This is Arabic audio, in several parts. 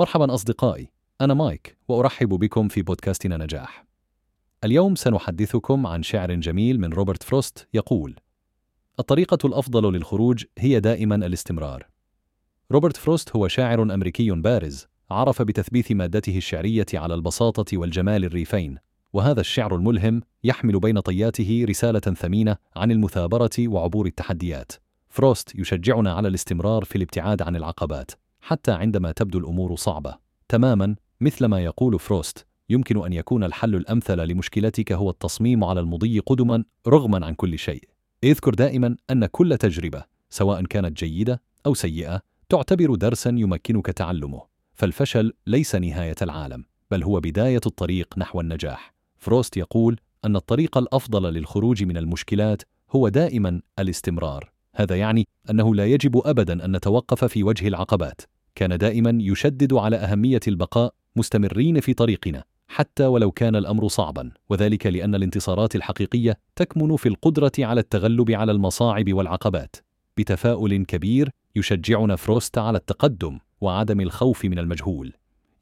مرحبا أصدقائي أنا مايك وأرحب بكم في بودكاستنا نجاح. اليوم سنحدثكم عن شعر جميل من روبرت فروست يقول الطريقة الأفضل للخروج هي دائما الاستمرار. روبرت فروست هو شاعر أمريكي بارز عرف بتثبيت مادته الشعرية على البساطة والجمال الريفين وهذا الشعر الملهم يحمل بين طياته رسالة ثمينة عن المثابرة وعبور التحديات. فروست يشجعنا على الاستمرار في الابتعاد عن العقبات. حتى عندما تبدو الأمور صعبة. تماما مثل ما يقول فروست يمكن أن يكون الحل الأمثل لمشكلتك هو التصميم على المضي قدما رغما عن كل شيء. اذكر دائما أن كل تجربة سواء كانت جيدة أو سيئة تعتبر درسا يمكنك تعلمه. فالفشل ليس نهاية العالم بل هو بداية الطريق نحو النجاح. فروست يقول أن الطريق الأفضل للخروج من المشكلات هو دائما الاستمرار. هذا يعني أنه لا يجب ابدا أن نتوقف في وجه العقبات. كان دائما يشدد على أهمية البقاء مستمرين في طريقنا حتى ولو كان الأمر صعبا وذلك لأن الانتصارات الحقيقية تكمن في القدرة على التغلب على المصاعب والعقبات. بتفاؤل كبير يشجعنا فروست على التقدم وعدم الخوف من المجهول.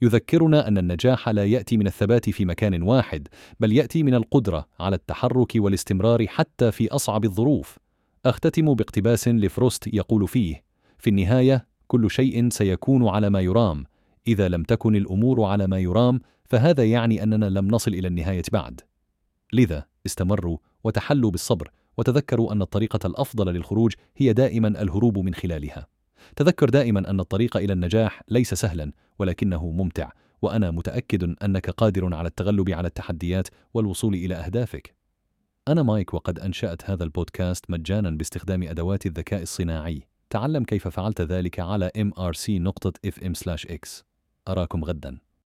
يذكرنا أن النجاح لا يأتي من الثبات في مكان واحد بل يأتي من القدرة على التحرك والاستمرار حتى في أصعب الظروف. أختتم باقتباس لفروست يقول فيه في النهاية كل شيء سيكون على ما يرام إذا لم تكن الأمور على ما يرام فهذا يعني أننا لم نصل إلى النهاية بعد. لذا استمروا وتحلوا بالصبر وتذكروا أن الطريقة الأفضل للخروج هي دائما الهروب من خلالها. تذكر دائما أن الطريق إلى النجاح ليس سهلا ولكنه ممتع وأنا متأكد أنك قادر على التغلب على التحديات والوصول إلى أهدافك. أنا مايك وقد أنشأت هذا البودكاست مجانا باستخدام أدوات الذكاء الصناعي. تعلم كيف فعلت ذلك على mrc.fm/x أراكم غدا.